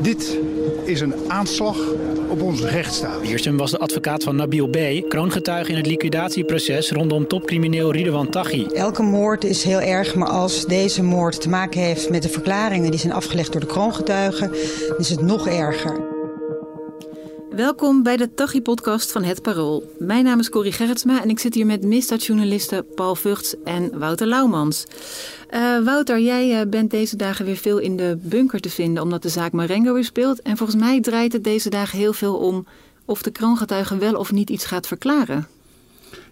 Dit is een aanslag op onze rechtsstaat. Wiersum was de advocaat van Nabil B., kroongetuige in het liquidatieproces rondom topcrimineel Ridwan Taghi. Elke moord is heel erg, maar als deze moord te maken heeft met de verklaringen die zijn afgelegd door de kroongetuigen, is het nog erger. Welkom bij de Taghi-podcast van Het Parool. Mijn naam is Corrie Gerritsma en ik zit hier met misdaadjournalisten Paul Vugts en Wouter Laumans. Uh, Wouter, jij uh, bent deze dagen weer veel in de bunker te vinden omdat de zaak Marengo weer speelt. En volgens mij draait het deze dagen heel veel om of de kroongetuige wel of niet iets gaat verklaren.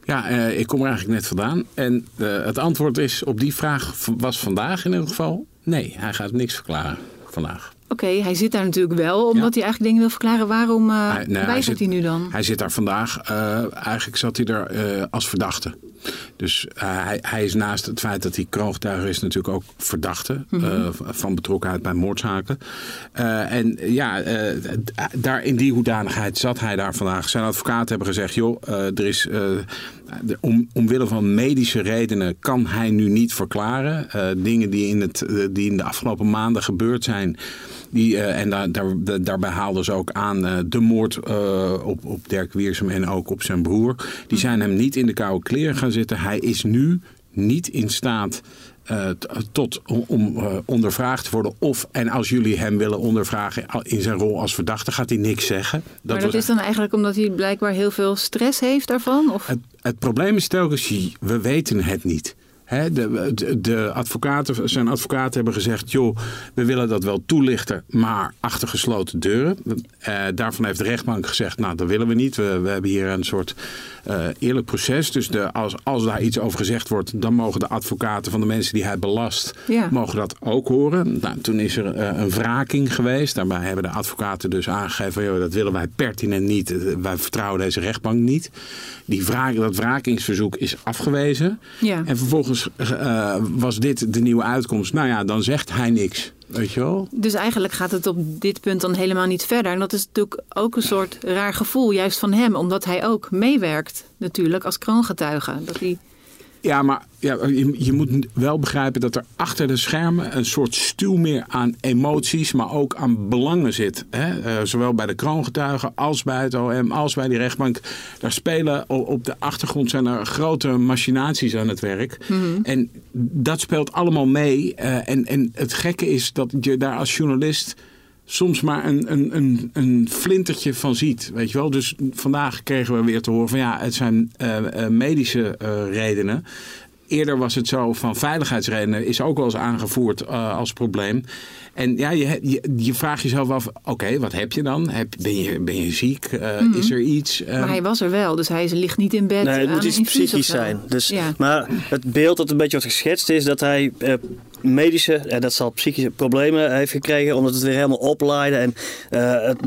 Ja, uh, ik kom er eigenlijk net vandaan. En het antwoord is op die vraag was vandaag in ieder geval nee, hij gaat niks verklaren vandaag. Oké, okay, hij zit daar natuurlijk wel, omdat ja. hij eigenlijk dingen wil verklaren. Waarom uh, hij, nee, hij, zit, hij nu dan? Hij zit daar vandaag, uh, eigenlijk zat hij er uh, als verdachte. Dus hij, hij, is naast het feit dat hij kroongetuige is natuurlijk ook verdachte mm -hmm. van betrokkenheid bij moordzaken. en ja, daar in die hoedanigheid zat hij daar vandaag. Zijn advocaten hebben gezegd, joh, er is... Om, omwille van medische redenen kan hij nu niet verklaren. dingen die in, het, die in de afgelopen maanden gebeurd zijn, die, uh, en daar, daar, daarbij haalden ze ook aan de moord op, op Dirk Wiersum en ook op zijn broer. Die zijn hem niet in de koude kleren gaan zitten. Hij is nu niet in staat tot om ondervraagd te worden. Of, en als jullie hem willen ondervragen in zijn rol als verdachte, gaat hij niks zeggen. Dat maar dat was, is dan eigenlijk omdat hij blijkbaar heel veel stress heeft daarvan? Of? Het, het probleem is telkens, we weten het niet. He, de, de, de, advocaten, zijn advocaten hebben gezegd: joh, we willen dat wel toelichten, maar achter gesloten deuren. Uh, daarvan heeft de rechtbank gezegd: nou, dat willen we niet. We, we hebben hier een soort uh, eerlijk proces. Dus de, als, als daar iets over gezegd wordt, dan mogen de advocaten van de mensen die hij belast, ja. mogen dat ook horen. Nou, toen is er uh, een wraking geweest. Daarbij hebben de advocaten dus aangegeven: joh, dat willen wij pertinent niet. Wij vertrouwen deze rechtbank niet. Die wraak, dat wrakingsverzoek is afgewezen. Ja. En vervolgens uh, was dit de nieuwe uitkomst. Nou ja, dan zegt hij niks. Weet je wel? Dus eigenlijk gaat het op dit punt dan helemaal niet verder. En dat is natuurlijk ook een soort raar gevoel, juist van hem, omdat hij ook meewerkt, natuurlijk, als kroongetuige. Dat hij ja, maar ja, je, je, moet wel begrijpen dat er achter de schermen een soort stuw meer aan emoties, maar ook aan belangen zit. Hè? Uh, zowel bij de kroongetuigen als bij het OM, als bij die rechtbank. Daar spelen op de achtergrond zijn er grote machinaties aan het werk. Mm -hmm. En dat speelt allemaal mee. Uh, en, en het gekke is dat je daar als journalist soms maar een, een, een, een flintertje van ziet. Weet je wel? Dus vandaag kregen we weer te horen van ja, het zijn uh, uh, medische uh, redenen. Eerder was het zo van veiligheidsredenen is ook wel eens aangevoerd als probleem. En ja, je, je, je vraagt jezelf af, oké, wat heb je dan? Heb, ben, je, ben je ziek? Uh, mm -hmm. Is er iets? Uh... Maar hij was er wel, dus hij ligt niet in bed. Nee, het moet iets psychisch zijn. Dus, ja. Maar het beeld dat een beetje wordt geschetst is dat hij uh, medische, en dat zal psychische problemen heeft gekregen, omdat het weer helemaal oplaaide. En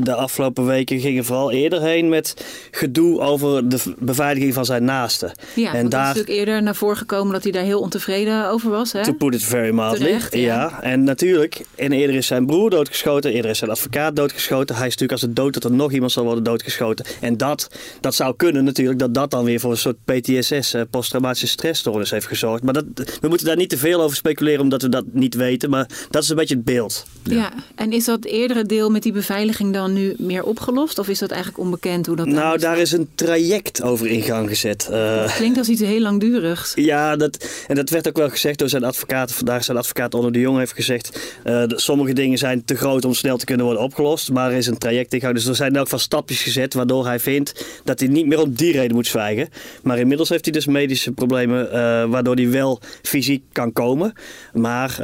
de afgelopen weken gingen vooral eerder heen met gedoe over de beveiliging van zijn naasten. Ja, en daar is natuurlijk eerder naar voren gekomen dat hij daar heel ontevreden over was. Hè? To put it very mildly. Terecht, ja. ja. En natuurlijk, in eerder is zijn broer doodgeschoten, eerder is zijn advocaat doodgeschoten. Hij is natuurlijk als het dood dat er nog iemand zal worden doodgeschoten. En dat, dat zou kunnen natuurlijk, dat dat dan weer voor een soort PTSS, posttraumatische stressstoornis heeft gezorgd. Maar dat, we moeten daar niet te veel over speculeren, omdat we dat niet weten. Maar dat is een beetje het beeld. Ja, ja. en is dat eerdere deel met die beveiliging dan nu meer opgelost? Of is dat eigenlijk onbekend hoe dat Nou, daar is een traject over in gang gezet. Uh, klinkt als iets heel langdurigs. Ja, dat, en dat werd ook wel gezegd door zijn advocaat. Vandaag zijn advocaat Onder de Jong heeft gezegd... Uh, sommige dingen zijn te groot om snel te kunnen worden opgelost. Maar er is een traject in gang. Dus er zijn elk geval stapjes gezet waardoor hij vindt dat hij niet meer om die reden moet zwijgen. Maar inmiddels heeft hij dus medische problemen uh, waardoor hij wel fysiek kan komen. Maar uh,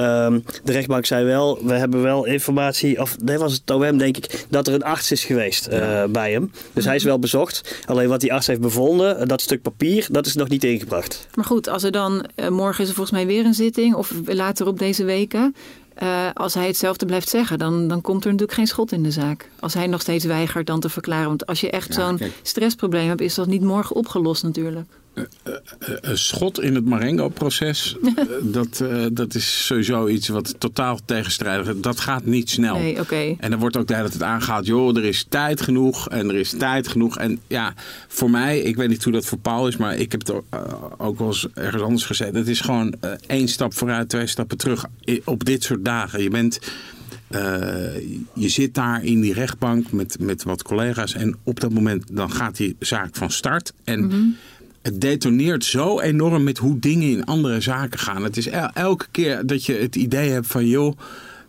de rechtbank zei wel, we hebben wel informatie, of dat was het OM denk ik, dat er een arts is geweest uh, bij hem. Dus hij is wel bezocht. Alleen wat die arts heeft bevonden, dat stuk papier, dat is nog niet ingebracht. Maar goed, als er dan, uh, morgen is er volgens mij weer een zitting, of later op deze weken. Uh, als hij hetzelfde blijft zeggen, dan, dan komt er natuurlijk geen schot in de zaak. Als hij nog steeds weigert dan te verklaren. Want als je echt ja, zo'n stressprobleem hebt, is dat niet morgen opgelost natuurlijk. Een schot in het Marengo-proces, eh, dat, eh, dat is sowieso iets wat totaal tegenstrijdig is. Dat gaat niet snel. Nee, oké. En er wordt ook de hele tijd aangehaald, joh, er is tijd genoeg en er is tijd genoeg. En ja, voor mij, ik weet niet hoe dat voor Paul is, maar ik heb het uh, ook wel eens ergens anders gezegd. Het is gewoon uh, één stap vooruit, twee stappen terug op dit soort dagen. Je bent... Uh, je zit daar in die rechtbank met, met wat collega's en op dat moment dan gaat die zaak van start. En mm -hmm het detoneert zo enorm met hoe dingen in andere zaken gaan. Het is el elke keer dat je het idee hebt van joh.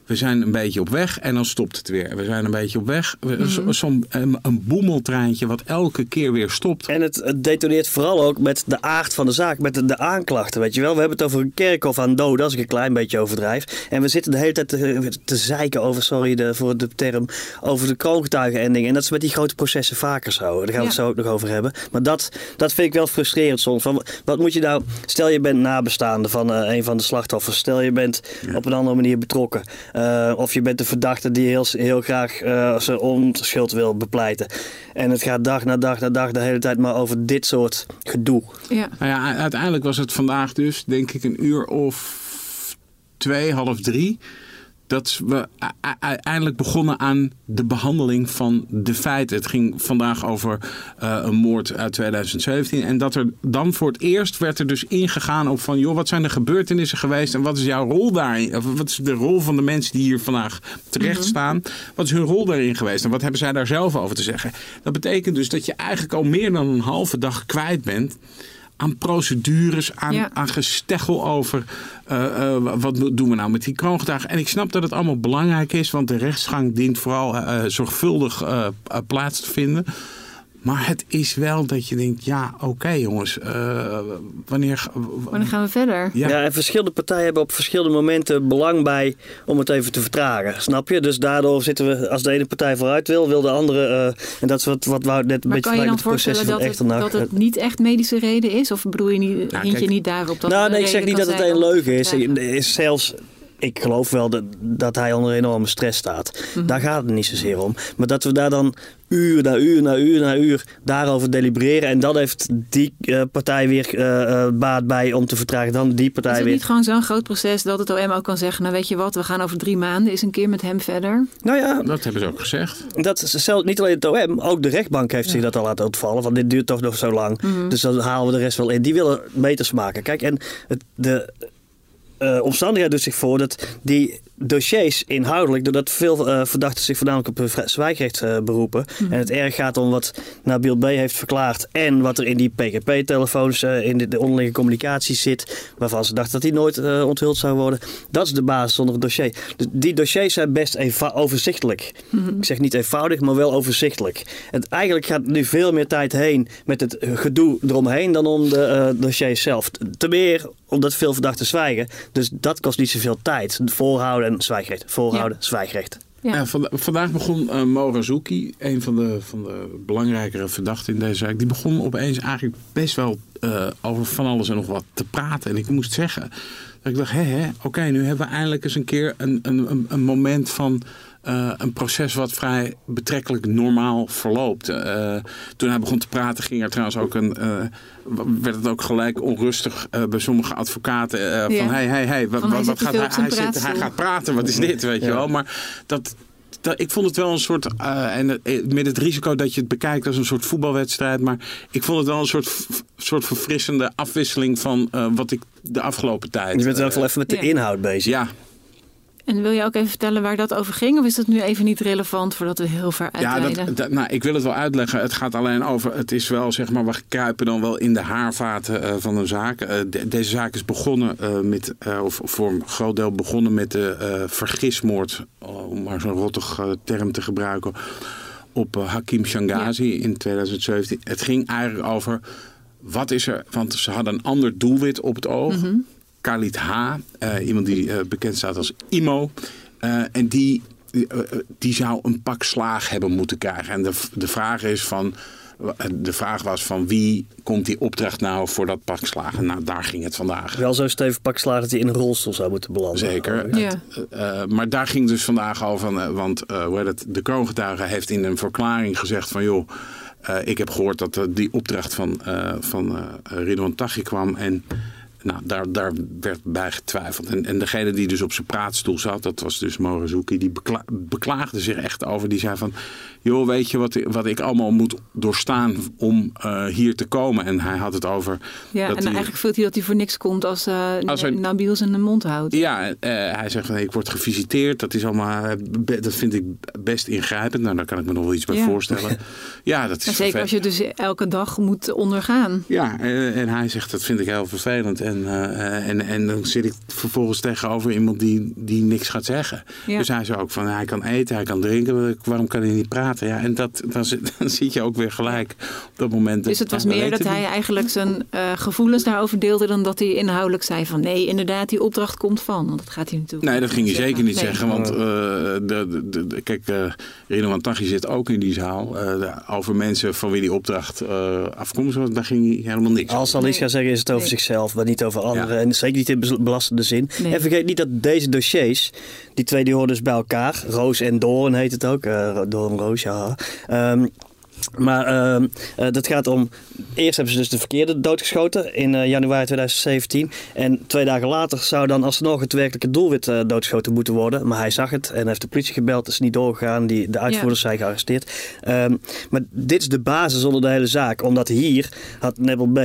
We zijn een beetje op weg en dan stopt het weer. We zijn een beetje op weg. Mm. Zo'n een, een, boemeltreintje wat elke keer weer stopt. En het, het, detoneert vooral ook met de aard van de zaak, met de, de, aanklachten. Weet je wel, we hebben het over een kerkhof aan doden, als ik een klein beetje overdrijf. En we zitten de hele tijd te, te zeiken over, sorry de, voor de term, over de kroongetuigenending. En dat is met die grote processen vaker zo. Daar gaan we ja. het zo ook nog over hebben. Maar dat, dat vind ik wel frustrerend soms. Van, wat moet je nou, stel je bent nabestaande van uh, een van de slachtoffers. Stel je bent ja. op een andere manier betrokken. Uh, of je bent de verdachte die heel, heel graag uh, zijn onschuld wil bepleiten. En het gaat dag na dag na dag de hele tijd maar over dit soort gedoe. Ja. Nou ja, uiteindelijk was het vandaag dus, denk ik, een uur of twee, half drie dat we uiteindelijk begonnen aan de behandeling van de feiten. Het ging vandaag over uh, een moord uit 2017. En dat er dan voor het eerst werd er dus ingegaan op van... joh, wat zijn de gebeurtenissen geweest en wat is jouw rol daarin? Of wat is de rol van de mensen die hier vandaag terecht mm -hmm. staan? Wat is hun rol daarin geweest en wat hebben zij daar zelf over te zeggen? Dat betekent dus dat je eigenlijk al meer dan een halve dag kwijt bent aan procedures, aan, ja. aan gesteggel over uh, uh, wat doen we nou met die kroongetuigen. En ik snap dat het allemaal belangrijk is, want de rechtsgang dient vooral uh, zorgvuldig plaats te vinden. Maar het is wel dat je denkt, ja, oké okay, jongens, uh, wanneer... Wanneer gaan we verder? Ja. ja, en verschillende partijen hebben op verschillende momenten belang bij om het even te vertragen, snap je? Dus daardoor zitten we, als de ene partij vooruit wil, wil de andere... Uh, en dat is wat, wat we net een maar beetje kan je dan het proces voorstellen dat het, dat het niet echt medische reden is? Of bedoel je niet, nou, hint je niet daarop dat Nou, nee, ik zeg niet dat het een leugen is. is zelfs ik geloof wel dat, dat hij onder enorme stress staat. Mm -hmm. Daar gaat het niet zozeer om. Maar dat we daar dan uur na uur na uur na uur daarover delibereren. En dan heeft die uh, partij weer uh, baat bij om te vertragen. Dan die partij is het weer. niet gewoon zo'n groot proces dat het OM ook kan zeggen... nou weet je wat, we gaan over drie maanden eens een keer met hem verder? Nou ja. Dat hebben ze ook gezegd. Dat is zelf, niet alleen het OM, ook de rechtbank heeft ja. zich dat al laten ontvallen. Want dit duurt toch nog zo lang. Mm -hmm. Dus dan halen we de rest wel in. Die willen meters maken. Kijk, en het, de omstandigheid doet zich voor dat die dossiers inhoudelijk, doordat veel uh, verdachten zich voornamelijk op hun zwijgrecht uh, beroepen. Mm. En het erg gaat om wat Nabil B. heeft verklaard en wat er in die PGP-telefoons, uh, in de, de, onderliggende communicatie zit, waarvan ze dachten dat die nooit onthuld zou worden. Dat is de basis onder het dossier. Dus die dossiers zijn best overzichtelijk. Mm -hmm. Ik zeg niet eenvoudig, maar wel overzichtelijk. Het, eigenlijk gaat nu veel meer tijd heen met het gedoe eromheen dan om de dossiers zelf. Te meer omdat veel verdachten zwijgen. Dus dat kost niet zoveel tijd. Voorhouden en zwijgrecht. Voorhouden, ja. zwijgrecht. Ja. Ja, vanda vandaag begon uh, Morazuki, een van de, van de belangrijkere verdachten in deze zaak. Die begon opeens eigenlijk best wel uh, over van alles en nog wat te praten. En ik moest zeggen, dat ik dacht, hé, hé oké, okay, nu hebben we eindelijk eens een keer een, een, een moment van... Uh, een proces wat vrij betrekkelijk normaal verloopt. Uh, toen hij begon te praten ging er trouwens ook een, uh, werd het ook gelijk onrustig bij sommige advocaten. Ja. Van hey, hey, hey, wat, wat, wat gaat hij? Hij, zit, hij, gaat praten, wat is dit, weet ja. je wel. Maar dat, dat, ik vond het wel een soort, en met het risico dat je het bekijkt als een soort voetbalwedstrijd. Maar ik vond het wel een soort, soort verfrissende afwisseling van wat ik de afgelopen tijd... Je bent wel even met de inhoud bezig. Ja. En wil je ook even vertellen waar dat over ging? Of is dat nu even niet relevant voordat we heel ver uitweiden? Ja, dat, dat, nou, ik wil het wel uitleggen. Het gaat alleen over, het is wel zeg maar, we kruipen dan wel in de haarvaten uh, van een zaak. Uh, de, deze zaak is begonnen uh, met, of voor een groot deel begonnen met de vergismoord, om maar zo'n rottig term te gebruiken, op Hakim Shangazi ja. in 2017. Het ging eigenlijk over, wat is er, want ze hadden een ander doelwit op het oog. Mm -hmm. Khalid H., uh, iemand die uh, bekend staat als IMO. Uh, en die, die zou een pak slaag hebben moeten krijgen. En de, de vraag is van... De vraag was van wie komt die opdracht nou voor dat pak slagen? Nou, daar ging het vandaag. Wel zo stevig pak slagen dat hij in een rolstoel zou moeten belanden. Zeker. Ja. Uh, maar daar ging dus vandaag over. Want uh, hoe heet het, de kroongetuige heeft in een verklaring gezegd van... joh, eh, ik heb gehoord dat eh, die opdracht van, uh, van uh, Ridwan Taghi kwam. En nou, daar, daar werd bij getwijfeld. En, en degene die dus op zijn praatstoel zat, dat was dus Morozuki, die bekla beklaagde zich echt over. Die zei van, joh, weet je wat, wat ik allemaal moet doorstaan om uh, hier te komen? En hij had het over... Ja, en hij, eigenlijk voelt hij dat hij voor niks komt als, uh, als er, Nabil zijn de mond houdt. Ja, uh, hij zegt van, ik word gevisiteerd. Dat is allemaal, dat vind ik best ingrijpend. Nou, daar kan ik me nog wel iets bij ja. voorstellen. ja, dat is en zeker als je dus elke dag moet ondergaan. Ja, en, en hij zegt, dat vind ik heel vervelend. En, uh, en, en dan zit ik vervolgens tegenover iemand die, die niks gaat zeggen. Ja. Dus hij zei ook van, hij kan eten, hij kan drinken. Waarom kan hij niet praten? Ja, en dat, dan, dan zit je ook weer gelijk op dat moment. Dus het was meer dat hij eigenlijk zijn uh, gevoelens daarover deelde... dan dat hij inhoudelijk zei van... nee, inderdaad, die opdracht komt van. Want dat gaat hij natuurlijk Nee, dat ging hij zeggen. zeker niet nee. zeggen. Want uh, de, de, de, kijk, uh, Rino zit ook in die zaal. over mensen van wie die opdracht afkomstig was... daar ging hij helemaal niks Als al iets gaat zeggen is het over nee. zichzelf... maar niet over anderen. En zeker niet in belastende zin. Nee. En vergeet niet dat deze dossiers... die twee die horen dus bij elkaar. Roos en Doorn heet het ook. Doorn Roos, ja. Um, maar uh, uh, dat gaat om. Eerst hebben ze dus de verkeerde doodgeschoten in uh, januari 2017. En twee dagen later zou dan alsnog het werkelijke doelwit uh, doodgeschoten moeten worden. Maar hij zag het en heeft de politie gebeld. Het is niet doorgegaan. Die, de uitvoerders ja. zijn gearresteerd. Um, maar dit is de basis onder de hele zaak. Omdat hier had Nebel B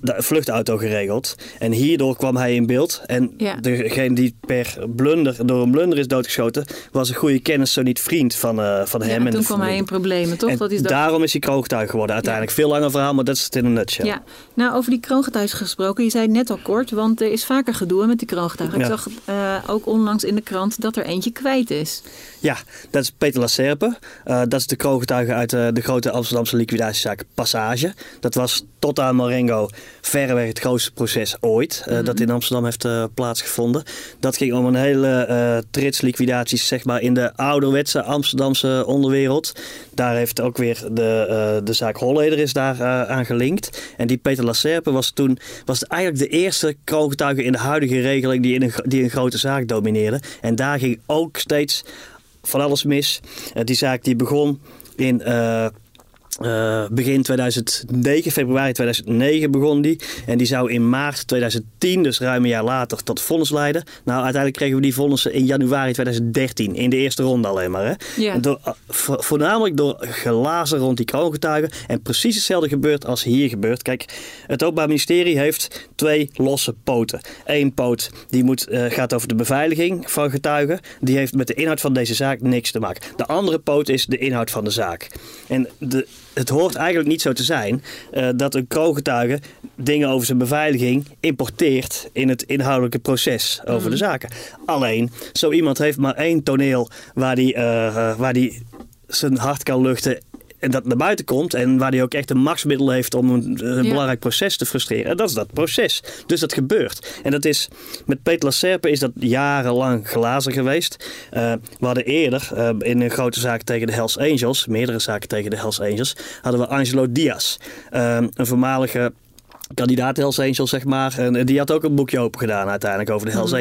de vluchtauto geregeld. En hierdoor kwam hij in beeld. En ja. degene die per blunder, door een blunder is doodgeschoten, was een goede kennis, zo niet vriend van, uh, van hem. Ja, en toen kwam hij in problemen, toch? En dat is dat... daarom is hij kroongetuige geworden uiteindelijk. Ja. Veel langer verhaal, maar dat is het in een nutshell. Ja, nou over die kroongetuigen gesproken. Je zei het net al kort, want er is vaker gedoe met die kroongetuigen. Ik zag uh, ook onlangs in de krant dat er eentje kwijt is. Ja, dat is Peter Lacerpe. Uh, dat is de kroongetuige uit de grote Amsterdamse liquidatiezaak Passage. Dat was tot aan Marengo verreweg het grootste proces ooit. Mm -hmm. Dat in Amsterdam heeft plaatsgevonden. Dat ging om een hele trits liquidaties zeg maar, in de ouderwetse Amsterdamse onderwereld. Daar heeft ook weer de, de zaak Holleder is daar aan gelinkt. En die Peter Lacerpe was toen was eigenlijk de eerste kroongetuige in de huidige regeling die, in een, die een grote zaak domineerde. En daar ging ook steeds van alles mis. Die zaak die begon in uh, uh, begin 2009, februari 2009 begon die. En die zou in maart 2010, dus ruim een jaar later, tot vonnis leiden. Nou, uiteindelijk kregen we die vonnissen in januari 2013, in de eerste ronde alleen maar. Hè? Ja. En door, vo voornamelijk door glazen rond die kroongetuigen. En precies hetzelfde gebeurt als hier gebeurt. Kijk, het Openbaar Ministerie heeft twee losse poten. Eén poot die moet, uh, gaat over de beveiliging van getuigen. Die heeft met de inhoud van deze zaak niks te maken. De andere poot is de inhoud van de zaak. En de, het hoort eigenlijk niet zo te zijn uh, dat een kroongetuige dingen over zijn beveiliging importeert in het inhoudelijke proces over mm. de zaken. Alleen, zo iemand heeft maar één toneel waar die, uh, waar die zijn hart kan luchten en dat naar buiten komt en waar hij ook echt een machtsmiddel heeft om een, een ja. belangrijk proces te frustreren. En dat is dat proces. Dus dat gebeurt. En dat is, met Peter Lacerpe is dat jarenlang glazen geweest. Uh, we hadden eerder uh, in een grote zaak tegen de Hells Angels, meerdere zaken tegen de Hells Angels, hadden we Angelo Diaz. Uh, een voormalige kandidaat Hells Angels, zeg maar. En die had ook een boekje open gedaan uiteindelijk over de Hells mm.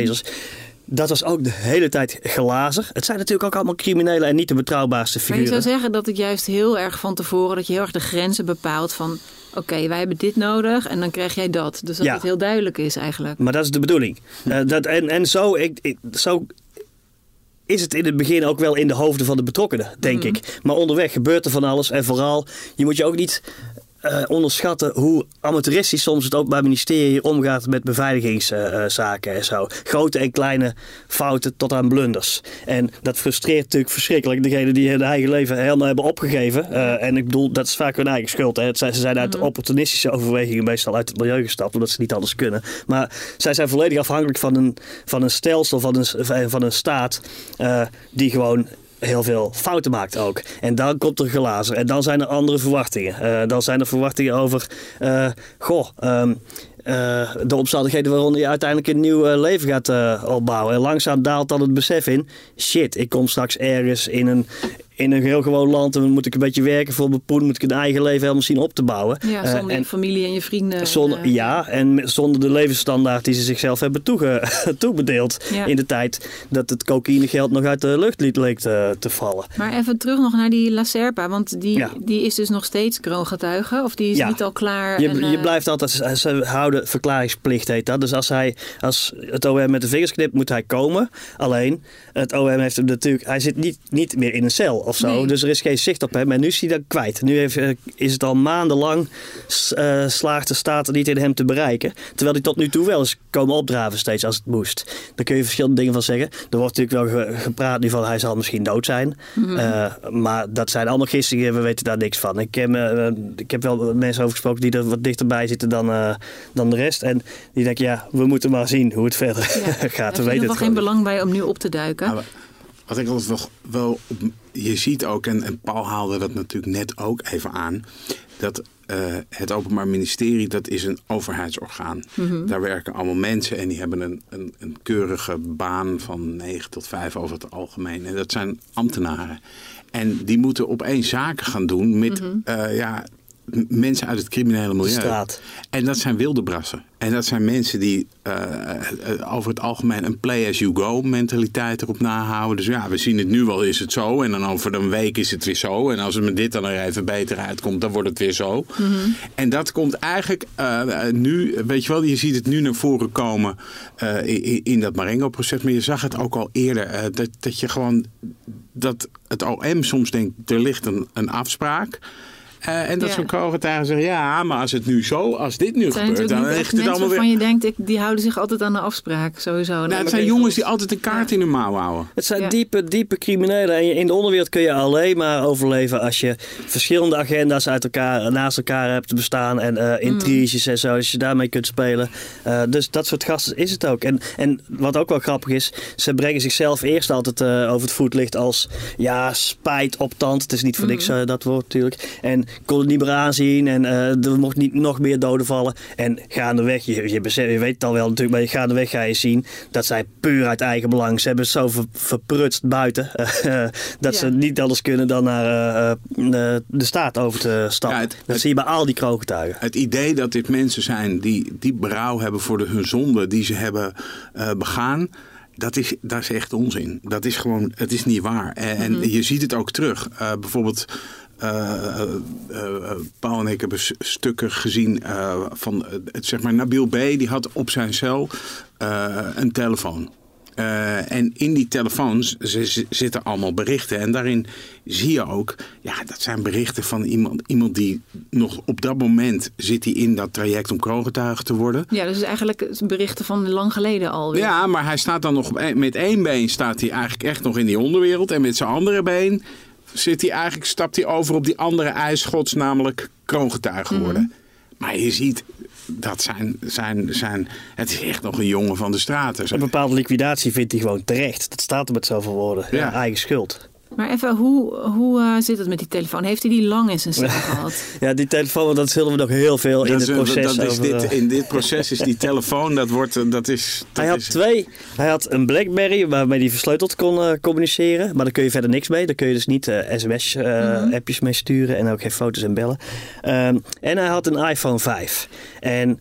Dat was ook de hele tijd glazen. Het zijn natuurlijk ook allemaal criminelen en niet de betrouwbaarste figuren. Maar je zou zeggen dat het juist heel erg van tevoren... dat je heel erg de grenzen bepaalt van... oké, okay, wij hebben dit nodig en dan krijg jij dat. Dus dat ja. het heel duidelijk is eigenlijk. Maar dat is de bedoeling. Uh, dat, en, en zo, ik, ik, zo is het in het begin ook wel in de hoofden van de betrokkenen, denk mm. ik. Maar onderweg gebeurt er van alles. En vooral, je moet je ook niet uh, onderschatten hoe amateuristisch soms het Openbaar Ministerie omgaat met beveiligingszaken uh, en zo. Grote en kleine fouten tot aan blunders. En dat frustreert natuurlijk verschrikkelijk degene die hun eigen leven helemaal hebben opgegeven. Uh, en ik bedoel, dat is vaak hun eigen schuld. Hè. Het zijn, ze zijn uit -hmm. opportunistische overwegingen meestal uit het milieu gestapt, omdat ze niet anders kunnen. Maar zij zijn volledig afhankelijk van een, van een stelsel, van een, van een staat die gewoon heel veel fouten maakt ook. En dan komt er glazen. En dan zijn er andere verwachtingen. Uh, dan zijn er verwachtingen over... Uh, goh... Um, uh, de omstandigheden waaronder je uiteindelijk een nieuw leven gaat opbouwen. En langzaam daalt dan het besef in: shit, ik kom straks ergens in een, in een heel gewoon land en moet ik een beetje werken voor mijn poen, moet ik een eigen leven helemaal zien op te bouwen. Ja, Eh, zonder en je familie en je vrienden. zonder, eh, ja, en zonder de levensstandaard die ze zichzelf hebben toege, toebedeeld Ja. in de tijd dat het cocaïnegeld nog uit de lucht liet- leek te, te vallen. Maar even terug nog naar die La Serpa, want die, Ja. die is dus nog steeds kroongetuige, of die is Ja. niet al klaar? Je, en, je eh, blijft altijd, ze- ze houden verklaringsplicht heet dat. Dus als, hij, als het OM met de vingers knipt, moet hij komen. Alleen, het OM heeft hem natuurlijk, hij zit niet, niet meer in een cel of zo. Nee. Dus er is geen zicht op hem. En nu is hij dan kwijt. Nu heeft, eh, is het al maandenlang, eh, slaagt de staat er niet in hem te bereiken. Terwijl hij tot nu toe wel eens komen opdraven steeds als het moest. Daar kun je verschillende dingen van zeggen. Er wordt natuurlijk wel ge- gepraat nu van hij zal misschien dood zijn. Mhm. Eh, maar dat zijn allemaal gissingen, we weten daar niks van. Ik heb, ik heb wel mensen over gesproken die er wat dichterbij zitten dan, eh, dan de rest. En die denken, ja, we moeten maar zien hoe het verder ja. Gaat. We in weten geval geen belang bij om nu op te duiken. Maar wat ik altijd wel, wel op- je ziet ook, en, en Paul haalde dat natuurlijk net ook even aan, dat eh, het Openbaar Ministerie, dat is een overheidsorgaan. Daar werken allemaal mensen en die hebben een, een, een keurige baan van 9 tot 5 over het algemeen. En dat zijn ambtenaren. En die moeten opeens zaken gaan doen met eh, ja, mensen uit het criminele milieu. En dat zijn wilde brassen. En dat zijn mensen die eh, eh, over het algemeen een play-as-you-go mentaliteit erop nahouden. Dus ja, we zien het nu wel, is het zo. En dan over een week is het weer zo. En als het met dit dan er even beter uitkomt, dan wordt het weer zo. En dat komt eigenlijk eh, nu, weet je wel, je ziet het nu naar voren komen in, in dat Marengo-proces. Maar je zag het ook al eerder, dat, dat je gewoon, dat het OM soms denkt, er ligt een, een afspraak. Eh, en dat Ja. zo'n zegt, ja, maar als het nu zo, als dit nu gebeurt, dan ligt het mensen allemaal weer... je denkt, ik, die houden zich altijd aan de afspraak, sowieso. Nou, Nee, het zijn jongens die altijd een kaart in hun mouw houden. Het zijn Ja. diepe, diepe criminelen. En in de onderwereld kun je alleen maar overleven als je verschillende agenda's uit elkaar, naast elkaar hebt bestaan. En eh, intriges en zo, als je daarmee kunt spelen. Eh, dus dat soort gasten is het ook. En, en wat ook wel grappig is, ze brengen zichzelf eerst altijd eh, over het voetlicht als ja, spijt op tand. Het is niet voor niks eh, dat woord natuurlijk. En kon het niet meer aanzien en eh, er mocht niet nog meer doden vallen. En gaandeweg, je, je, je weet het al wel natuurlijk, maar gaandeweg ga je zien dat zij puur uit eigen belang, ze hebben het zo ver- verprutst buiten, eh, dat Ja. ze niet anders kunnen dan naar eh, eh, de staat over te stappen. Ja, het- dat het- zie je bij al die kroongetuigen. Het idee dat dit mensen zijn die diep berouw hebben voor de, hun zonde die ze hebben eh, begaan. Dat is, dat is echt onzin. Dat is gewoon, het is niet waar. En, en je ziet het ook terug. Eh, bijvoorbeeld, Paul en ik hebben stukken gezien eh, van, eh, het, zeg maar, Nabil B. Die had op zijn cel eh, een telefoon. Eh, en in die telefoons zitten allemaal berichten. En daarin zie je ook, ja, dat zijn berichten van iemand, iemand die nog op dat moment zit hij in dat traject om kroongetuige te worden. Ja, dus eigenlijk berichten van lang geleden alweer. Ja, maar hij staat dan nog één- met één been staat hij eigenlijk echt nog in die onderwereld. En met zijn andere been zit hij eigenlijk, stapt hij over op die andere ijsschots, namelijk kroongetuige worden. Maar je ziet, dat zijn, zijn, zijn, het is echt nog een jongen van de straten. Een bepaalde liquidatie vindt hij gewoon terecht. Dat staat er met zoveel woorden. Ja. Ja. eigen schuld. Maar even, hoe, hoe eh, zit het met die telefoon? Heeft hij die lang in zijn cel gehad? Ja, die telefoon, dat zullen we nog heel veel in Dat het proces dat is over, dit, eh, in dit proces is die telefoon, dat wordt, eh, dat is... Dat Hij had is, twee. Hij had een Blackberry waarmee hij versleuteld kon eh, communiceren. Maar daar kun je verder niks mee. Daar kun je dus niet sms-appjes mee sturen en ook geen foto's en bellen. Ehm, en hij had een iPhone 5. En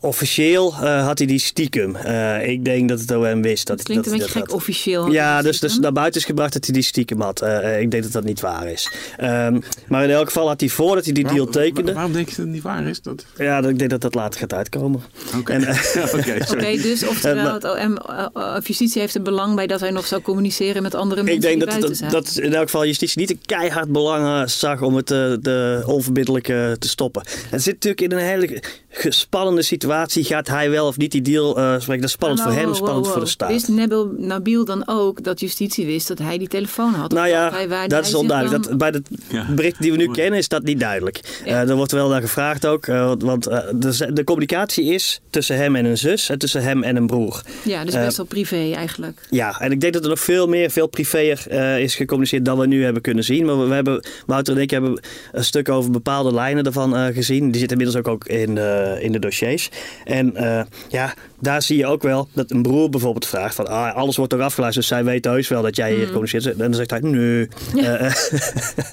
officieel eh, had hij die stiekem. Eh, ik denk dat het OM wist. Dat, Het klinkt dat een beetje dat gek officieel. Ja, dus, dus naar buiten is gebracht dat hij die stiekem had. Eh, ik denk dat dat niet waar is. Ehm, maar in elk geval had hij voordat hij die deal tekende. Waarom denk je dat het niet waar is? Dat... Ja, ik denk dat dat later gaat uitkomen. Oké, En, Oké, sorry. Oké, dus oftewel het OM of justitie heeft er belang bij dat hij nog zou communiceren met andere mensen Ik denk die dat, buiten dat, zijn. dat in elk geval justitie niet een keihard belang zag om het eh, de onverbiddelijk eh, te stoppen. Het zit natuurlijk in een hele spannende situatie. Gaat hij wel of niet die deal uh, spreken? Dat is spannend Nou, voor hem, wow, spannend wow, voor de staat. Wist Nabil, Nabil dan ook dat justitie wist dat hij die telefoon had? Nou ja, hij- waar dat hij is onduidelijk. dan- Dat, bij de Ja. berichten die we nu kennen is dat niet duidelijk. Ja. Eh, er wordt wel naar gevraagd ook. eh, want eh, de, de communicatie is tussen hem en een zus en tussen hem en een broer. Ja, dus Eh, best wel privé eigenlijk. Ja, en ik denk dat er nog veel meer, veel privéer eh, is gecommuniceerd dan we nu hebben kunnen zien. Maar we, we hebben, Wouter en ik hebben een stuk over bepaalde lijnen ervan eh, gezien. Die zitten inmiddels ook, ook in, eh, eh, in de dossiers. En eh, ja, daar zie je ook wel dat een broer bijvoorbeeld vraagt van ah, alles wordt toch afgeluisterd, dus zij weten heus wel dat jij hier communiceert. En dan zegt hij nee. Eh,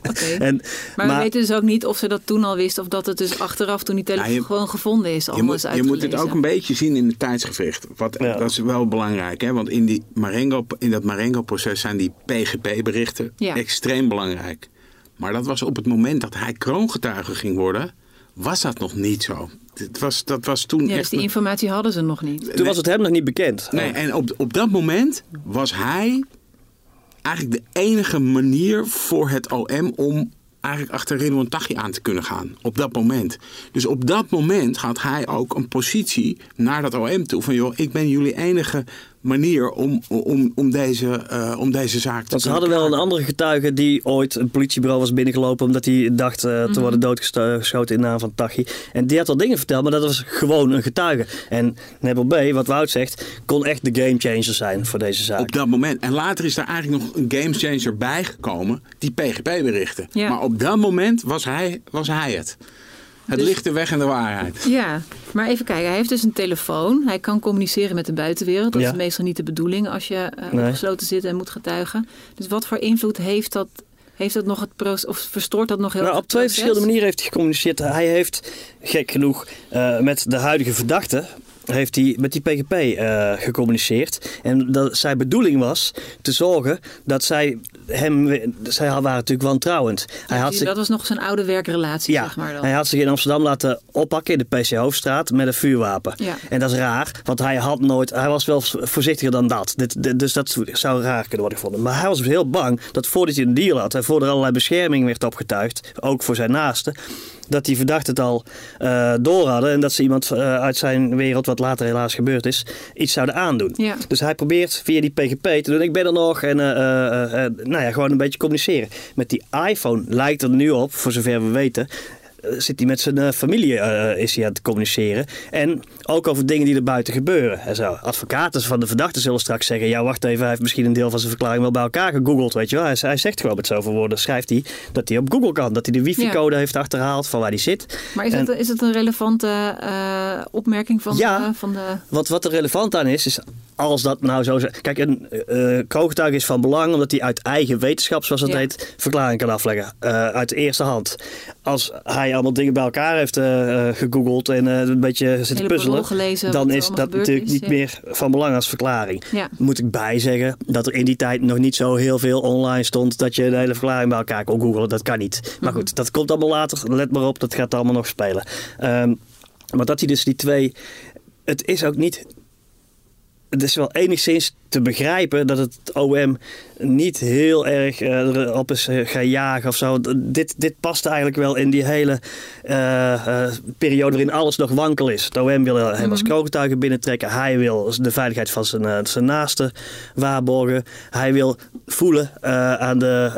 Oké. en, Maar, we weten dus ook niet of ze dat toen al wist of dat het dus achteraf toen die telefoon Ja, je- gewoon gevonden is. Je moet, je moet het ook een beetje zien in het tijdsgevricht. Wat, Ja. Dat is wel belangrijk. Hè? Want in, die Marengo, in dat Marengo-proces zijn die PGP-berichten Ja. extreem belangrijk. Maar dat was op het moment dat hij kroongetuige ging worden, was dat nog niet zo. Het was, dat was toen Ja, dus echt... die informatie hadden ze nog niet. toen was het hem nog niet bekend. Nee, en op, op dat moment was hij eigenlijk de enige manier voor het OM om eigenlijk achter Ridwan Taghi aan te kunnen gaan. Op dat moment. Dus op dat moment had hij ook een positie naar dat OM toe. Van joh, ik ben jullie enige manier om, om, om, deze, eh, om deze zaak te Want ze hadden wel een andere getuige die ooit een politiebureau was binnengelopen omdat hij dacht eh, Mhm. te worden doodgeschoten in naam van Tachi. En die had wel dingen verteld, maar dat was gewoon een getuige. En Nebel B, wat Wout zegt, kon echt de gamechanger zijn voor deze zaak. Op dat moment. En later is daar eigenlijk nog een gamechanger bijgekomen. Die PGP-berichten. Ja. Maar op dat moment was hij, was hij het. Het Dus- ligt de weg en de waarheid. Ja, maar even kijken. Hij heeft dus een telefoon. Hij kan communiceren met de buitenwereld. Dat Ja. is meestal niet de bedoeling als je eh, Nee. opgesloten zit en moet getuigen. Dus wat voor invloed heeft dat? Heeft dat nog het proces of verstoort dat nog heel Nou, erg op twee verschillende manieren heeft hij gecommuniceerd. Hij heeft, gek genoeg, eh, met de huidige verdachte heeft hij met die PGP eh, gecommuniceerd. En dat zijn bedoeling was te zorgen dat zij hem... Zij waren natuurlijk wantrouwend. Hij had Dus zich, Dat was nog zijn oude werkrelatie, ja, zeg maar dan. hij had zich in Amsterdam laten oppakken in de PC Hoofdstraat met een vuurwapen. Ja. En dat is raar, want hij had nooit... Hij was wel voorzichtiger dan dat. Dit, dit- dus dat zou raar kunnen worden gevonden. Maar hij was heel bang dat voordat hij een deal had... en voordat er allerlei bescherming werd opgetuigd... ook voor zijn naasten... dat die verdachten het al eh, door hadden... en dat ze iemand eh, uit zijn wereld, wat later helaas gebeurd is... iets zouden aandoen. Ja. Dus hij probeert via die PGP te doen... ik ben er nog en eh, nou ja, gewoon een beetje communiceren. Met die iPhone lijkt er nu op, voor zover we weten... eh, Zit hij met zijn eh, familie eh, is hij aan het communiceren. En ook over dingen die er buiten gebeuren. En zo. Advocaten van de verdachte zullen straks zeggen: Ja, wacht even, hij heeft misschien een deel van zijn verklaring wel bij elkaar gegoogeld. Weet je wel? Hij, hij zegt gewoon met zoveel woorden: schrijft hij dat hij op Google kan. Dat hij de wifi-code heeft achterhaald van waar hij zit. Maar is, En- het, is het een relevante opmerking van, Ja. de, van de... Wat, wat er relevant aan is, is als dat nou zo... is- Kijk, een eh kroongetuige is van belang omdat hij uit eigen wetenschap, zoals dat Ja. heet, verklaring kan afleggen. uit de eerste hand. Als hij allemaal dingen bij elkaar heeft eh, eh, gegoogeld en eh, een beetje zit te puzzelen, gelezen, dan is dat natuurlijk is, niet ja. meer van belang als verklaring. Ja. Moet ik bijzeggen dat er in die tijd nog niet zo heel veel online stond dat je de hele verklaring bij elkaar kon googelen. Dat kan niet. Maar Mhm. goed, dat komt allemaal later. Let maar op, dat gaat allemaal nog spelen. Ehm, maar dat hij dus die twee... Het is ook niet het is wel enigszins te begrijpen dat het OM niet heel erg eh, erop is eh, gaan jagen of zo. Dit, dit past eigenlijk wel in die hele eh, periode waarin alles nog wankel is. Het OM wil hem als kroongetuige binnentrekken. Hij wil de veiligheid van zijn, zijn naasten waarborgen. Hij wil voelen aan, de,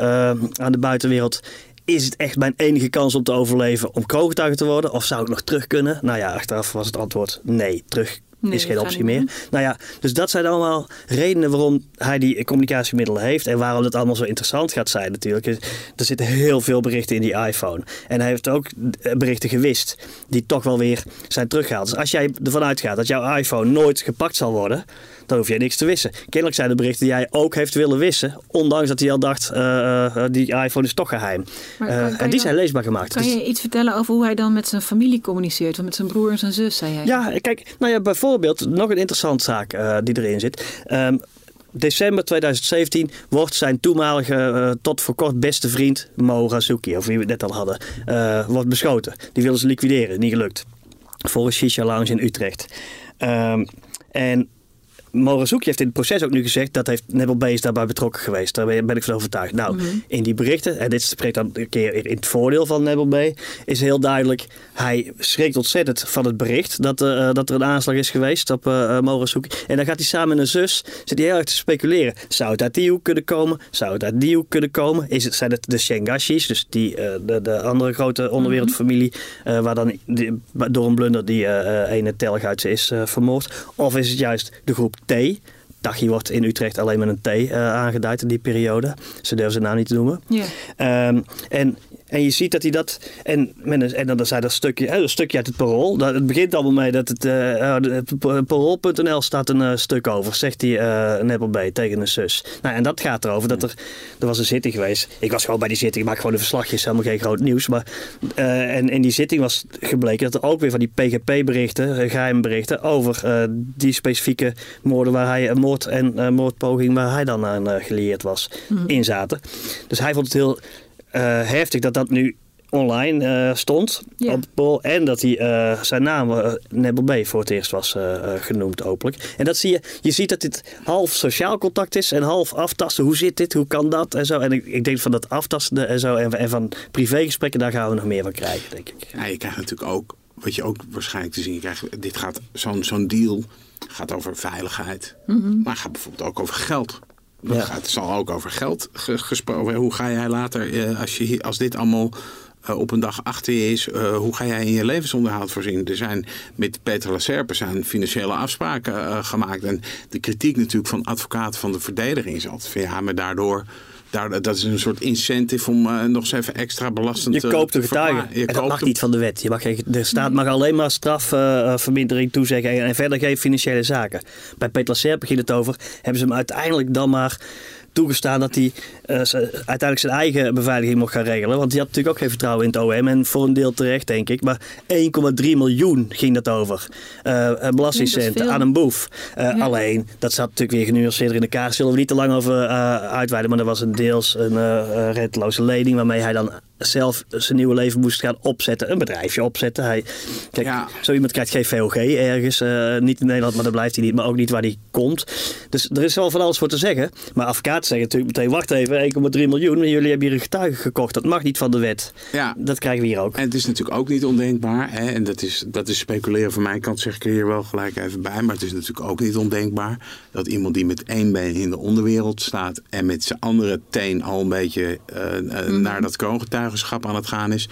aan de buitenwereld. Is het echt mijn enige kans om te overleven om kroongetuige te worden? Of zou ik nog terug kunnen? Nou ja, achteraf was het antwoord nee, terug Nee, is geen optie meer. Nou ja, dus dat zijn allemaal redenen waarom hij die communicatiemiddelen heeft en waarom het allemaal zo interessant gaat zijn natuurlijk. Er zitten heel veel berichten in die iPhone. En hij heeft ook eh, berichten gewist die toch wel weer zijn teruggehaald. Dus als jij ervan uitgaat dat jouw iPhone nooit gepakt zal worden, dan hoef je niks te wissen. Kennelijk zijn de berichten die hij ook heeft willen wissen, ondanks dat hij al dacht, eh, eh, die iPhone is toch geheim. Maar Eh, en die zijn leesbaar gemaakt. Kan Dus- je iets vertellen over hoe hij dan met zijn familie communiceert? Of met zijn broer en zijn zus, zei hij. Ja, kijk, nou ja, bijvoorbeeld nog een interessante zaak die erin zit. Ehm, december 2017 wordt zijn toenmalige, tot voor kort beste vriend, Mo Razuki, of wie we het net al hadden, wordt beschoten. Die willen ze liquideren, niet gelukt. Voor een shisha lounge in Utrecht. Ehm, en Morazuki heeft in het proces ook nu gezegd dat heeft Nebel B is daarbij betrokken geweest. Daar ben ik van overtuigd. Nou, in die berichten, en dit spreekt dan een keer in het voordeel van Nebel B, is heel duidelijk, hij schrikt ontzettend van het bericht dat, eh, dat er een aanslag is geweest op uh, Morazuki. En dan gaat hij samen met een zus, zit hij heel erg te speculeren. Zou het uit die hoek kunnen komen? Zou het uit die hoek kunnen komen? Is het, zijn het de Shengashis, dus die, eh, de, de andere grote onderwereldfamilie, eh, waar dan die, door een blunder die eh, eh, ene Telguits is eh, vermoord? Of is het juist de groep T. Tachi wordt in Utrecht alleen met een T uh, aangeduid in die periode. Ze durven zijn naam niet te noemen. Ja. Um, en En je ziet dat hij dat. En, en dan zei dat stukje, hè, een stukje uit het parool. Dat, het begint allemaal mee dat het. eh, eh, het parool.nl staat een eh, stuk over, zegt die eh Neppel B tegen een zus. Nou, en dat gaat erover dat er. Er was een zitting geweest. Ik was gewoon bij die zitting, ik maak gewoon de verslagjes, helemaal geen groot nieuws. Maar eh, en in die zitting was gebleken dat er ook weer van die PGP-berichten, geheime berichten, over eh, die specifieke moorden waar hij, een moord en eh, moordpoging waar hij dan aan eh, gelieerd was, in zaten. Dus hij vond het heel eh, heftig dat dat nu online eh, stond op. En dat hij eh, zijn naam, uh, Nebel B, voor het eerst was eh, eh, genoemd openlijk. En dat zie je, je ziet dat dit half sociaal contact is en half aftasten. Hoe zit dit, hoe kan dat en zo. En ik, ik denk van dat aftasten en zo en, en van privégesprekken, daar gaan we nog meer van krijgen, denk ik. Ja, je krijgt natuurlijk ook, wat je ook waarschijnlijk te zien krijgt, dit gaat, zo'n zo'n deal gaat over veiligheid, maar gaat bijvoorbeeld ook over geld. Dat Ja. het zal ook over geld ge- gesproken. Hoe ga jij later, eh, als, je, als dit allemaal eh, op een dag achter je is, eh, hoe ga jij in je levensonderhoud voorzien? Er zijn met Peter Lacerpe zijn financiële afspraken gemaakt. En de kritiek natuurlijk van advocaten van de verdediging is altijd van ja, maar daardoor. Daar, dat is een soort incentive om eh, nog eens even extra belastend Je te koopt een te getuige. verklaren. Je En dat koopt mag hem. niet van de wet. Je mag de staat mag alleen maar strafvermindering toezeggen en, en verder geen financiële zaken. Bij Peter Lacerpe ging het over, hebben ze hem uiteindelijk dan maar toegestaan dat hij eh, uiteindelijk zijn eigen beveiliging mocht gaan regelen. Want die had natuurlijk ook geen vertrouwen in het OM. En voor een deel terecht, denk ik. Maar 1,3 miljoen ging dat over. Eh eh, belastingcenten aan een boef. Eh, Ja. Alleen, dat zat natuurlijk weer genuanceerder in de kaart. Zullen we niet te lang over uitweiden. Maar er was een deels een renteloze lening. Waarmee hij dan zelf zijn nieuwe leven moest gaan opzetten. Een bedrijfje opzetten. Hij, kijk, Ja. zo iemand krijgt geen VOG ergens. eh, niet in Nederland, maar daar blijft hij niet. Maar ook niet waar hij komt. Dus er is wel van alles voor te zeggen. Maar advocaten zeggen natuurlijk meteen, wacht even, 1,3 miljoen. En jullie hebben hier een getuige gekocht. Dat mag niet van de wet. Ja. Dat krijgen we hier ook. En het is natuurlijk ook niet ondenkbaar. Hè? En dat is, dat is speculeren van mijn kant, zeg ik er hier wel gelijk even bij. Maar het is natuurlijk ook niet ondenkbaar dat iemand die met één been in de onderwereld staat. en met zijn andere teen al een beetje eh, eh, naar dat kroongetuigenschap aan het gaan is.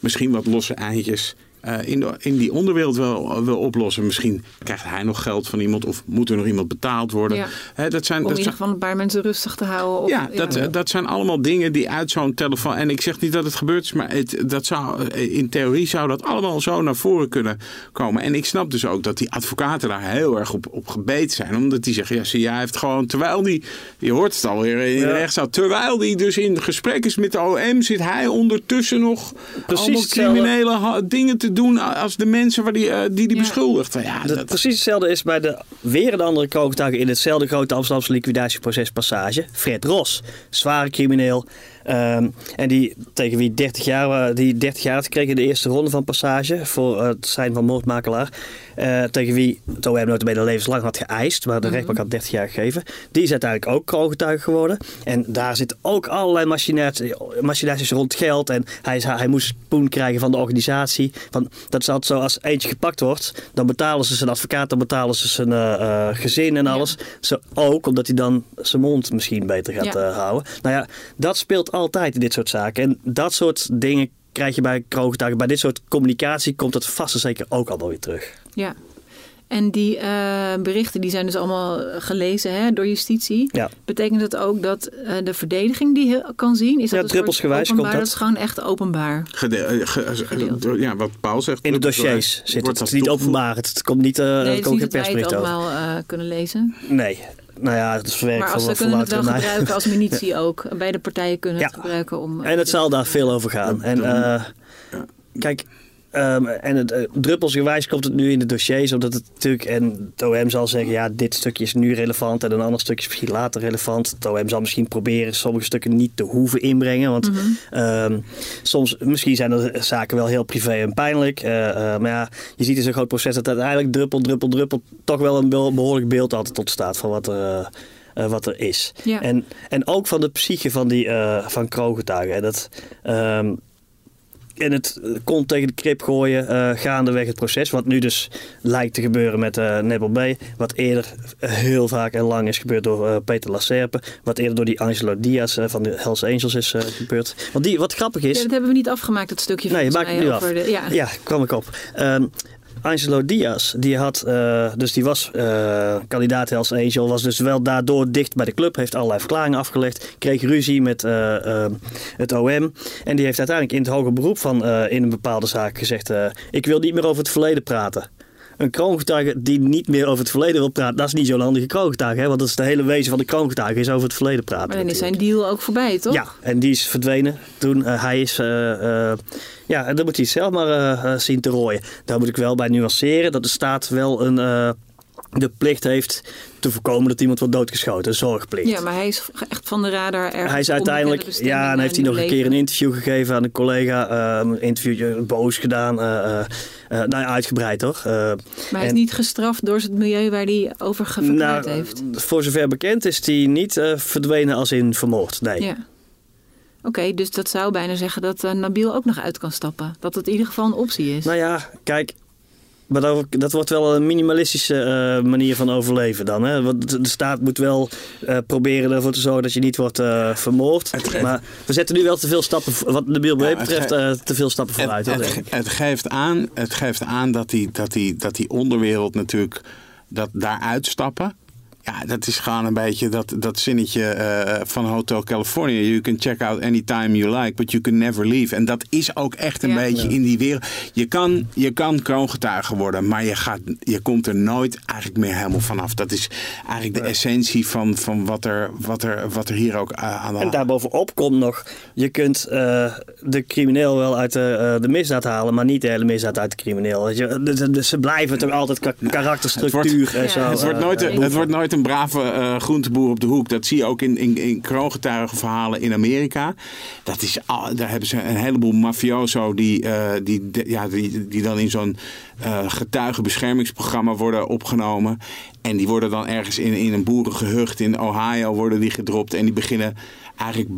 misschien wat losse eindjes. Eh, in, de, in die onderwereld wel wil oplossen. Misschien krijgt hij nog geld van iemand of moet er nog iemand betaald worden. Ja. Hè, dat zijn, Om in dat ieder zijn, geval een paar mensen rustig te houden. Of, ja, dat, dat zijn allemaal dingen die uit zo'n telefoon. En ik zeg niet dat het gebeurd is, maar het, dat zou, eh, in theorie zou dat allemaal zo naar voren kunnen komen. En ik snap dus ook dat die advocaten daar heel erg op, op gebeten zijn. Omdat die zeggen, ja, zie, jij heeft gewoon, terwijl die, je hoort het alweer in de rechtszaal, terwijl die dus in gesprek is met de OM, zit hij ondertussen nog Precies allemaal criminele dingen te doen als de mensen waar die, eh, die die Ja. beschuldigt. Ja, Dat, dat, precies hetzelfde is bij de, weer een andere kroongetuige in hetzelfde grote Amsterdamse liquidatieproces Passage. Fred Ros, zware crimineel. Ehm, en die tegen wie 30 jaar, eh, die 30 jaar had gekregen in de eerste ronde van Passage voor eh, het zijn van moordmakelaar. Eh, tegen wie het OM notabene levenslang had geëist, maar de rechtbank had 30 jaar gegeven. Die is uiteindelijk ook kroongetuige geworden. En daar zitten ook allerlei machinaties, machinaties rond geld. En hij, is- hij moest poen krijgen van de organisatie. Van, dat is altijd zo, als eentje gepakt wordt, dan betalen ze zijn advocaat, dan betalen ze zijn eh, eh, gezin en alles. Zo ook omdat hij dan zijn mond misschien beter gaat Ja. houden. Nou ja, dat speelt altijd in dit soort zaken. En dat soort dingen krijg je bij kroongetuigen. Bij dit soort communicatie komt dat vast en zeker ook allemaal weer terug. Ja. En die eh, berichten die zijn dus allemaal gelezen hè, door justitie. Ja. Betekent dat ook dat eh, de verdediging die kan zien? Is dat Ja, een druppelsgewijs komt dat. is gewoon echt openbaar. gede- eh, ge- ja, wat Paul zegt. In de dossiers zit het. Het is dat niet openbaar. Het, komt niet, eh nee, het komt niet geen dat wij het persbericht over. allemaal kunnen lezen. Nee. Nou ja, het is werk Maar als van, kunnen het wel mij. gebruiken als munitie ook. Beide partijen kunnen het Ja. gebruiken om... En het zal daar veel over gaan. En eh, kijk, ehm, en het, eh, druppelsgewijs komt het nu in de dossiers, omdat het natuurlijk, en het OM zal zeggen, ja, dit stukje is nu relevant en een ander stukje is misschien later relevant. Het OM zal misschien proberen sommige stukken niet te hoeven inbrengen, want ehm, soms, misschien zijn er zaken wel heel privé en pijnlijk, eh, eh, maar ja, je ziet in zo'n groot proces dat uiteindelijk druppel, druppel, druppel, toch wel een be- behoorlijk beeld altijd ontstaat van wat er... wat er is. Ja. En, en ook van de psyche van die uh, van kroongetuigen. En dat, ehm, en het kon tegen de krip gooien uh, gaandeweg het proces. Wat nu dus lijkt te gebeuren met uh, Nebel B. Wat eerder heel vaak en lang is gebeurd door uh, Peter Lacerpe. Wat eerder door die Angelo Diaz van de Hells Angels is gebeurd. Want die, wat grappig is... Ja, dat hebben we niet afgemaakt, het stukje. Nee, je maakt het nu af. De, ja. ja, kwam ik op. Um, Angelo Diaz, die had, uh, dus die was uh, kandidaat Hells Angel, was dus wel daardoor dicht bij de club, heeft allerlei verklaringen afgelegd, kreeg ruzie met uh, het OM en die heeft uiteindelijk in het hoger beroep van in een bepaalde zaak gezegd, ik wil niet meer over het verleden praten een kroongetuige die niet meer over het verleden wil praten, dat is niet zo'n handige kroongetuige. Hè? Want dat is de hele wezen van de kroongetuige, is over het verleden praten. Maar dan is zijn deal ook voorbij, toch? Ja, en die is verdwenen toen. Uh, hij is, uh, uh, ja, dan moet hij zelf maar zien te rooien. Daar moet ik wel bij nuanceren dat de staat wel een de plicht heeft te voorkomen dat iemand wordt doodgeschoten. Zorgplicht. Ja, maar hij is echt van de radar. Hij is uiteindelijk, ja, en heeft hij nog een keer een interview gegeven aan een collega. Uh, een interviewje boos gedaan. Uh, nou ja, uitgebreid toch. maar hij is niet gestraft door het milieu waar hij over geverklaard nou, heeft? Voor zover bekend is hij niet verdwenen als in vermoord. Nee. Ja. Oké, dus dat zou bijna zeggen dat Nabil ook nog uit kan stappen. Dat het in ieder geval een optie is. Nou ja, kijk, maar dat, dat, wordt wel een minimalistische uh, manier van overleven dan. Hè? Want de staat moet wel uh, proberen ervoor te zorgen dat je niet wordt uh, vermoord. maar we zetten nu wel te veel stappen, wat de BLB ja, betreft, te veel stappen vooruit. Het, het, het, geeft aan, het geeft aan dat die, dat, die, dat die onderwereld natuurlijk dat daar uitstappen. Ja, dat is gewoon een beetje dat, dat zinnetje uh, van Hotel California. You can check out anytime you like, but you can never leave. En dat is ook echt een beetje in die wereld. Je kan, je kan kroongetuige worden, maar je, gaat, je komt er nooit eigenlijk meer helemaal vanaf. Dat is eigenlijk de essentie van, van wat, er, wat, er, wat er hier ook uh, aan de hand is. En daarbovenop komt nog, je kunt uh, de crimineel wel uit de, de misdaad halen, maar niet de hele misdaad uit de crimineel. Je, dus ze blijven toch altijd ka karakterstructuur het wordt, en zo. Het wordt nooit, het wordt nooit een brave uh, groenteboer op de hoek. Dat zie je ook in, in, in kroongetuigenverhalen in Amerika. Dat is, daar hebben ze een heleboel mafioso die, uh, die, ja, die, die dan in zo'n uh, getuigenbeschermingsprogramma worden opgenomen. En die worden dan ergens in, in een boerengehucht in Ohio worden die gedropt. En die beginnen eigenlijk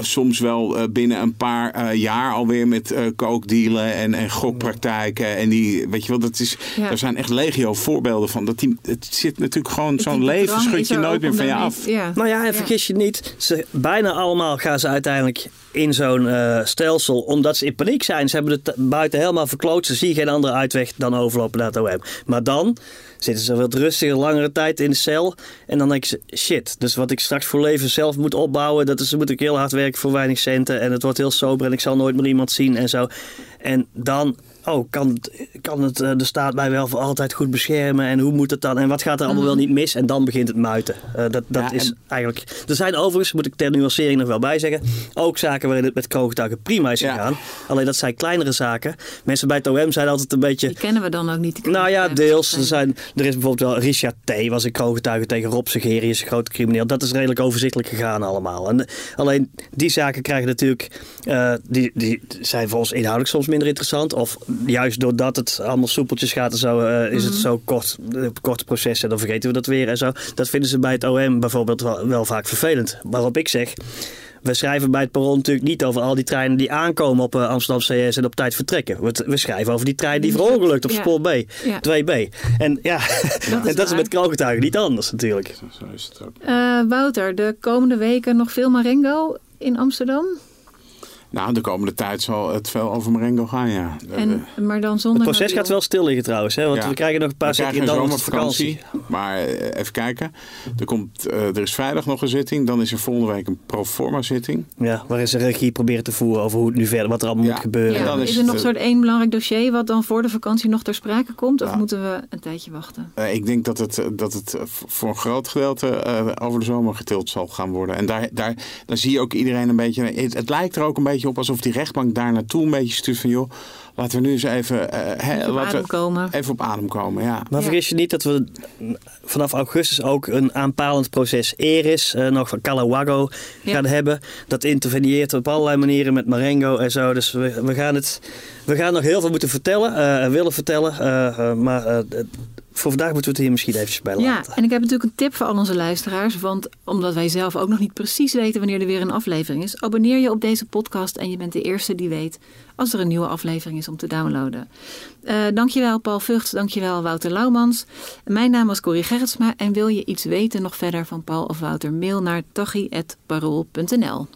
soms wel uh, binnen een paar uh, jaar alweer met kookdealen en, en gokpraktijken. En die, weet je wel, dat is, ja. er zijn echt legio voorbeelden van. Dat die, het zit natuurlijk gewoon, zo'n leven schud je nooit meer van je af. Ja. Nou ja, en vergis je niet, ze, bijna allemaal gaan ze uiteindelijk in zo'n uh, stelsel omdat ze in paniek zijn. Ze hebben het buiten helemaal verkloot. Ze zien geen andere uitweg dan overlopen naar het OM. Maar dan zitten ze wat rustiger, langere tijd in de cel. En dan denk ze, shit, dus wat ik straks voor leven zelf moet opbouwen, dat is, moet ik heel hard werken voor weinig centen. En het wordt heel sober en ik zal nooit meer iemand zien en zo. En dan oh, kan, het, kan het, eh, de staat mij wel voor altijd goed beschermen? En hoe moet het dan? En wat gaat er allemaal wel mhm. niet mis? En dan begint het muiten. Uh, dat dat is eigenlijk... Er zijn overigens, moet ik ter nuancering nog wel bij zeggen, ook zaken waarin het met kroongetuigen prima is gegaan. Alleen dat zijn kleinere zaken. Mensen bij het OM zijn altijd een beetje... Die kennen we dan ook niet. Nou ja, deels. Er, zijn, er is bijvoorbeeld wel Richard T. was een kroongetuige tegen Rob Segerius, een grote crimineel. Dat is redelijk overzichtelijk gegaan allemaal. En, alleen die zaken krijgen natuurlijk... Uh, die, die zijn voor ons inhoudelijk soms minder interessant. Of juist doordat het allemaal soepeltjes gaat en zo, uh, is het mhm. zo kort, uh, korte processen. Dan vergeten we dat weer en zo. Dat vinden ze bij het OM bijvoorbeeld wel, wel vaak vervelend. Waarop ik zeg, we schrijven bij het Perron natuurlijk niet over al die treinen die aankomen op uh, Amsterdam CS en op tijd vertrekken. We, we schrijven over die trein die verongelukt op spoor B, 2B. En ja, dat is, en dat is met kroongetuigen niet anders natuurlijk. Zo is het ook. Uh, Wouter, de komende weken nog veel Marengo in Amsterdam? Nou, de komende tijd zal het veel over Marengo gaan, ja. En, maar dan zonder... Het proces gaat wel stil liggen trouwens, hè? want we krijgen nog een paar zetten dan vakantie. Maar eh, even kijken. Er, komt, uh, er is vrijdag nog een zitting. Dan is er volgende week een proforma zitting. Ja, waarin ze regie proberen te voeren over hoe het nu verder, wat er allemaal moet gebeuren. Ja, dan is, is er nog soort één belangrijk dossier wat dan voor de vakantie nog ter sprake komt? Of moeten we een tijdje wachten? Uh, ik denk dat het, dat het voor een groot gedeelte over de zomer getild zal gaan worden. En daar, daar, daar zie je ook iedereen een beetje... Het, het lijkt er ook een beetje op alsof die rechtbank daar naartoe een beetje stuurt van joh, laten we nu eens even, uh, even, op, adem komen. even op adem komen. Ja. Maar vergis je niet dat we vanaf augustus ook een aanpalend proces Eris, uh, nog van Calawago, gaan hebben. Dat interveneert op allerlei manieren met Marengo en zo. Dus we, we, gaan, het, we gaan nog heel veel moeten vertellen, uh, willen vertellen. maar voor vandaag moeten we het hier misschien even bij laten. Ja, en ik heb natuurlijk een tip voor al onze luisteraars. Want omdat wij zelf ook nog niet precies weten wanneer er weer een aflevering is, abonneer je op deze podcast en je bent de eerste die weet als er een nieuwe aflevering is om te downloaden. Uh, dankjewel Paul Vugts, dankjewel Wouter Laumans. Mijn naam is Corrie Gerritsma en wil je iets weten nog verder van Paul of Wouter, mail naar tachi.parool.nl.